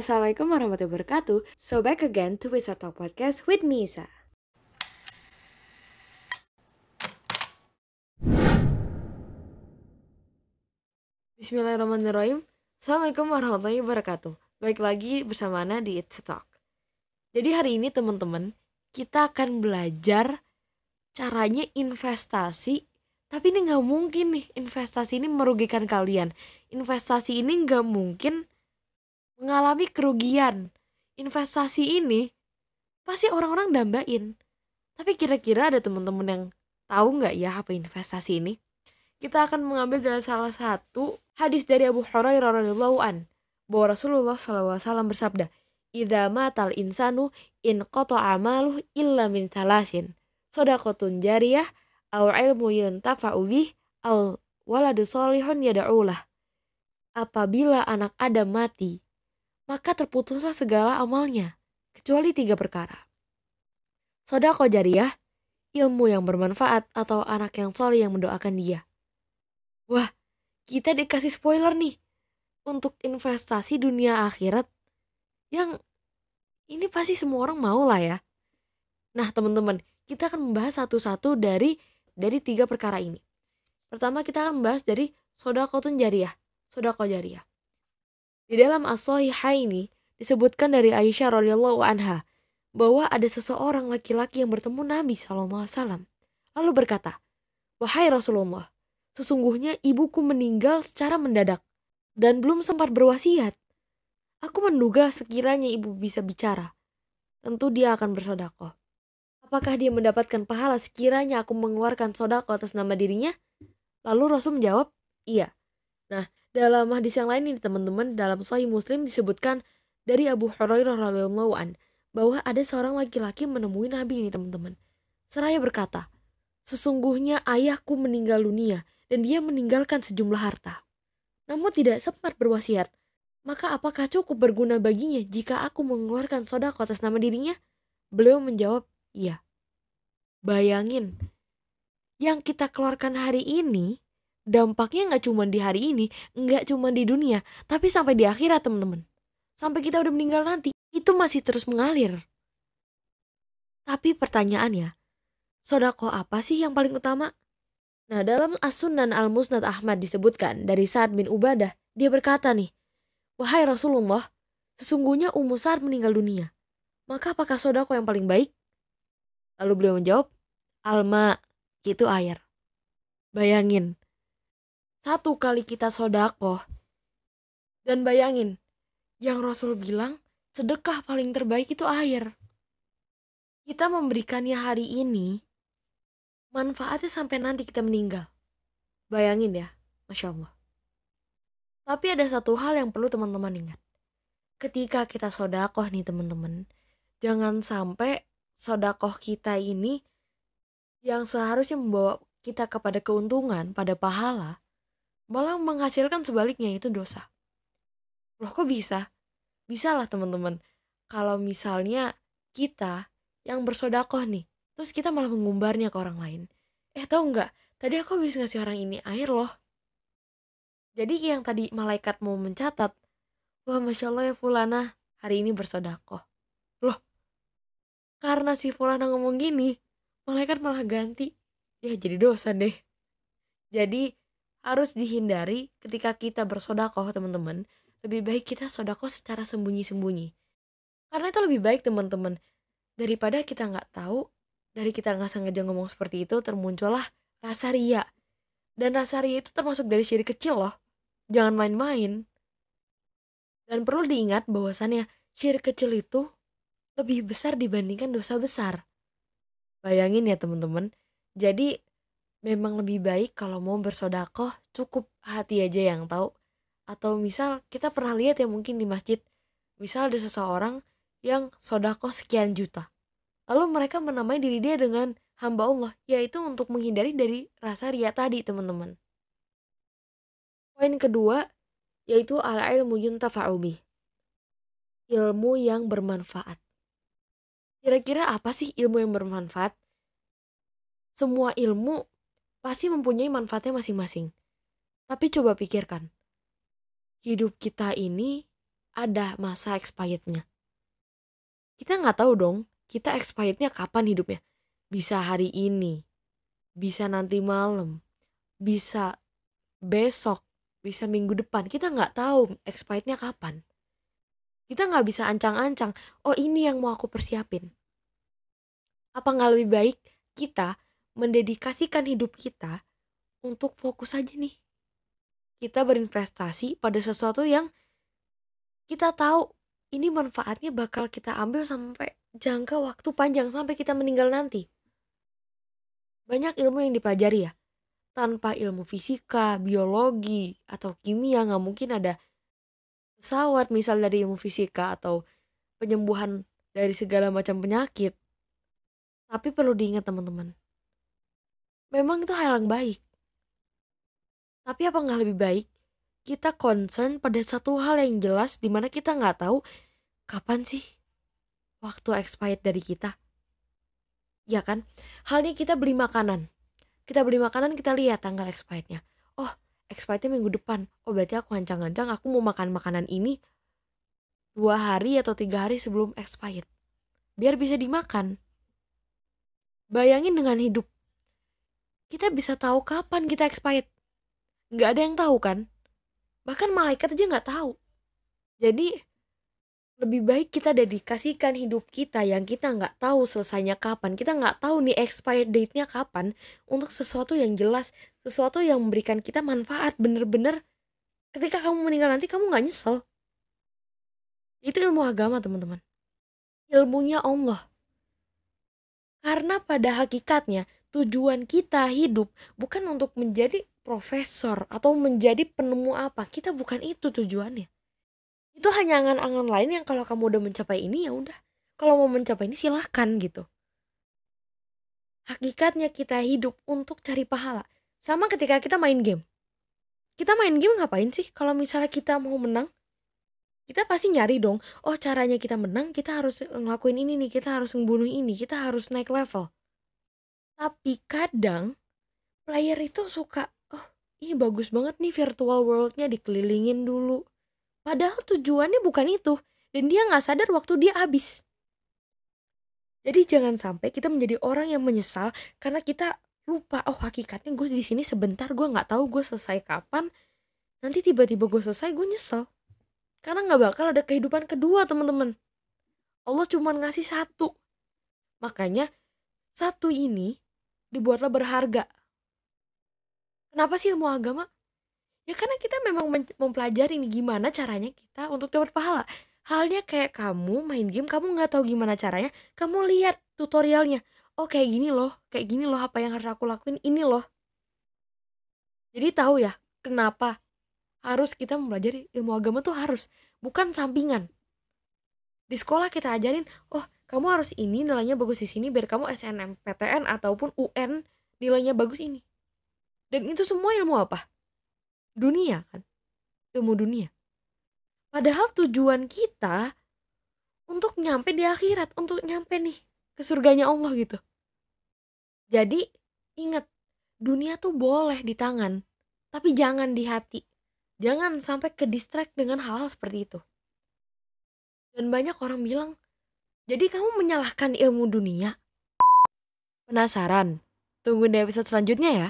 Assalamualaikum warahmatullahi wabarakatuh. So back again to Wisa Talk Podcast with Nisa. Bismillahirrahmanirrahim. Assalamualaikum warahmatullahi wabarakatuh. Baik lagi bersama Ana di It's Talk. Jadi hari ini teman-teman, kita akan belajar caranya investasi tapi ini nggak mungkin nih investasi ini merugikan kalian investasi ini nggak mungkin mengalami kerugian. Investasi ini pasti orang-orang dambain. Tapi kira-kira ada teman-teman yang tahu nggak ya apa investasi ini? Kita akan mengambil dari salah satu hadis dari Abu Hurairah radhiyallahu an bahwa Rasulullah SAW bersabda idza matal insanu in qata amaluh illa min thalathin sodakotun jariyah au ilmu yuntafa'u bih au waladu solihun yada'ulah apabila anak Adam mati maka terputuslah segala amalnya kecuali tiga perkara sodako jariyah ilmu yang bermanfaat atau anak yang soleh yang mendoakan dia wah kita dikasih spoiler nih untuk investasi dunia akhirat yang ini pasti semua orang mau lah ya nah teman-teman kita akan membahas satu-satu dari dari tiga perkara ini. Pertama kita akan membahas dari sodakotun jariah, sodako jariah. Di dalam as ini disebutkan dari Aisyah radhiyallahu anha bahwa ada seseorang laki-laki yang bertemu Nabi SAW. Lalu berkata, Wahai Rasulullah, sesungguhnya ibuku meninggal secara mendadak dan belum sempat berwasiat. Aku menduga sekiranya ibu bisa bicara, tentu dia akan bersodakoh. Apakah dia mendapatkan pahala sekiranya aku mengeluarkan sodako atas nama dirinya? Lalu Rasul menjawab, iya. Nah, dalam hadis yang lain ini teman-teman, dalam Sahih Muslim disebutkan dari Abu Hurairah radhiyallahu an bahwa ada seorang laki-laki menemui Nabi ini teman-teman. Seraya berkata, sesungguhnya ayahku meninggal dunia dan dia meninggalkan sejumlah harta. Namun tidak sempat berwasiat. Maka apakah cukup berguna baginya jika aku mengeluarkan sodako atas nama dirinya? Beliau menjawab, Iya. Bayangin, yang kita keluarkan hari ini, dampaknya nggak cuma di hari ini, nggak cuma di dunia, tapi sampai di akhirat teman-teman. Sampai kita udah meninggal nanti, itu masih terus mengalir. Tapi pertanyaannya, sodako apa sih yang paling utama? Nah dalam As-Sunan Al-Musnad Ahmad disebutkan dari Sa'ad bin Ubadah, dia berkata nih, Wahai Rasulullah, sesungguhnya Ummu Sa'ad meninggal dunia. Maka apakah sodako yang paling baik? Lalu beliau menjawab, Alma, itu air. Bayangin, satu kali kita sodakoh, dan bayangin, yang Rasul bilang, sedekah paling terbaik itu air. Kita memberikannya hari ini, manfaatnya sampai nanti kita meninggal. Bayangin ya, Masya Allah. Tapi ada satu hal yang perlu teman-teman ingat. Ketika kita sodakoh nih teman-teman, jangan sampai sodakoh kita ini yang seharusnya membawa kita kepada keuntungan, pada pahala, malah menghasilkan sebaliknya itu dosa. Loh kok bisa? Bisa lah teman-teman. Kalau misalnya kita yang bersodakoh nih, terus kita malah mengumbarnya ke orang lain. Eh tahu nggak? Tadi aku bisa ngasih orang ini air loh. Jadi yang tadi malaikat mau mencatat, wah masya Allah ya fulana hari ini bersodakoh. Loh karena si Fulana ngomong gini malaikat malah ganti ya jadi dosa deh jadi harus dihindari ketika kita bersodakoh teman-teman. Lebih baik kita sodakoh secara sembunyi-sembunyi. Karena itu lebih baik teman-teman. Daripada kita nggak tahu dari kita nggak sengaja ngomong seperti itu termuncullah rasa ria. Dan rasa ria itu termasuk dari syirik kecil loh. Jangan main-main. Dan perlu diingat bahwasannya syirik kecil itu lebih besar dibandingkan dosa besar. Bayangin ya teman-teman. Jadi memang lebih baik kalau mau bersodakoh cukup hati aja yang tahu. Atau misal kita pernah lihat ya mungkin di masjid. Misal ada seseorang yang sodakoh sekian juta. Lalu mereka menamai diri dia dengan hamba Allah. Yaitu untuk menghindari dari rasa ria tadi teman-teman. Poin kedua yaitu al-ilmu yuntafa'ubi. Ilmu yang bermanfaat. Kira-kira apa sih ilmu yang bermanfaat? Semua ilmu pasti mempunyai manfaatnya masing-masing. Tapi coba pikirkan, hidup kita ini ada masa expirednya. Kita nggak tahu dong, kita expirednya kapan hidupnya. Bisa hari ini, bisa nanti malam, bisa besok, bisa minggu depan. Kita nggak tahu expirednya kapan. Kita nggak bisa ancang-ancang, oh ini yang mau aku persiapin. Apa nggak lebih baik kita mendedikasikan hidup kita untuk fokus aja nih. Kita berinvestasi pada sesuatu yang kita tahu ini manfaatnya bakal kita ambil sampai jangka waktu panjang sampai kita meninggal nanti. Banyak ilmu yang dipelajari ya. Tanpa ilmu fisika, biologi, atau kimia nggak mungkin ada pesawat misal dari ilmu fisika atau penyembuhan dari segala macam penyakit. Tapi perlu diingat teman-teman. Memang itu hal yang baik. Tapi apa nggak lebih baik kita concern pada satu hal yang jelas di mana kita nggak tahu kapan sih waktu expired dari kita. Ya kan? Halnya kita beli makanan. Kita beli makanan kita lihat tanggal expirednya. Oh, expirednya minggu depan. Oh berarti aku ancang-ancang aku mau makan makanan ini dua hari atau tiga hari sebelum expired. Biar bisa dimakan. Bayangin dengan hidup. Kita bisa tahu kapan kita expired. Nggak ada yang tahu kan? bahkan malaikat aja nggak tahu. Jadi lebih baik kita dedikasikan hidup kita yang kita nggak tahu selesainya kapan. Kita nggak tahu nih expired date-nya kapan untuk sesuatu yang jelas sesuatu yang memberikan kita manfaat. Bener-bener ketika kamu meninggal nanti kamu nggak nyesel. Itu ilmu agama teman-teman. Ilmunya Allah. Karena pada hakikatnya tujuan kita hidup bukan untuk menjadi profesor atau menjadi penemu apa. Kita bukan itu tujuannya. Itu hanya angan-angan lain yang kalau kamu udah mencapai ini ya udah. Kalau mau mencapai ini silahkan gitu. Hakikatnya kita hidup untuk cari pahala. Sama ketika kita main game. Kita main game ngapain sih? Kalau misalnya kita mau menang kita pasti nyari dong. Oh caranya kita menang kita harus ngelakuin ini nih kita harus membunuh ini kita harus naik level tapi kadang player itu suka ini bagus banget nih virtual worldnya dikelilingin dulu. Padahal tujuannya bukan itu. Dan dia nggak sadar waktu dia habis. Jadi jangan sampai kita menjadi orang yang menyesal karena kita lupa oh hakikatnya gue di sini sebentar gue nggak tahu gue selesai kapan nanti tiba-tiba gue selesai gue nyesel karena nggak bakal ada kehidupan kedua teman-teman Allah cuma ngasih satu makanya satu ini dibuatlah berharga Kenapa sih ilmu agama? Ya karena kita memang mempelajari nih gimana caranya kita untuk dapat pahala. Halnya kayak kamu main game, kamu nggak tahu gimana caranya, kamu lihat tutorialnya. Oh kayak gini loh, kayak gini loh apa yang harus aku lakuin, ini loh. Jadi tahu ya, kenapa harus kita mempelajari ilmu agama tuh harus, bukan sampingan. Di sekolah kita ajarin, oh kamu harus ini nilainya bagus di sini biar kamu SNMPTN ataupun UN nilainya bagus ini. Dan itu semua ilmu apa? Dunia kan? Ilmu dunia. Padahal tujuan kita untuk nyampe di akhirat, untuk nyampe nih ke surganya Allah gitu. Jadi ingat, dunia tuh boleh di tangan, tapi jangan di hati. Jangan sampai ke distract dengan hal-hal seperti itu. Dan banyak orang bilang, jadi kamu menyalahkan ilmu dunia? Penasaran? Tunggu di episode selanjutnya ya.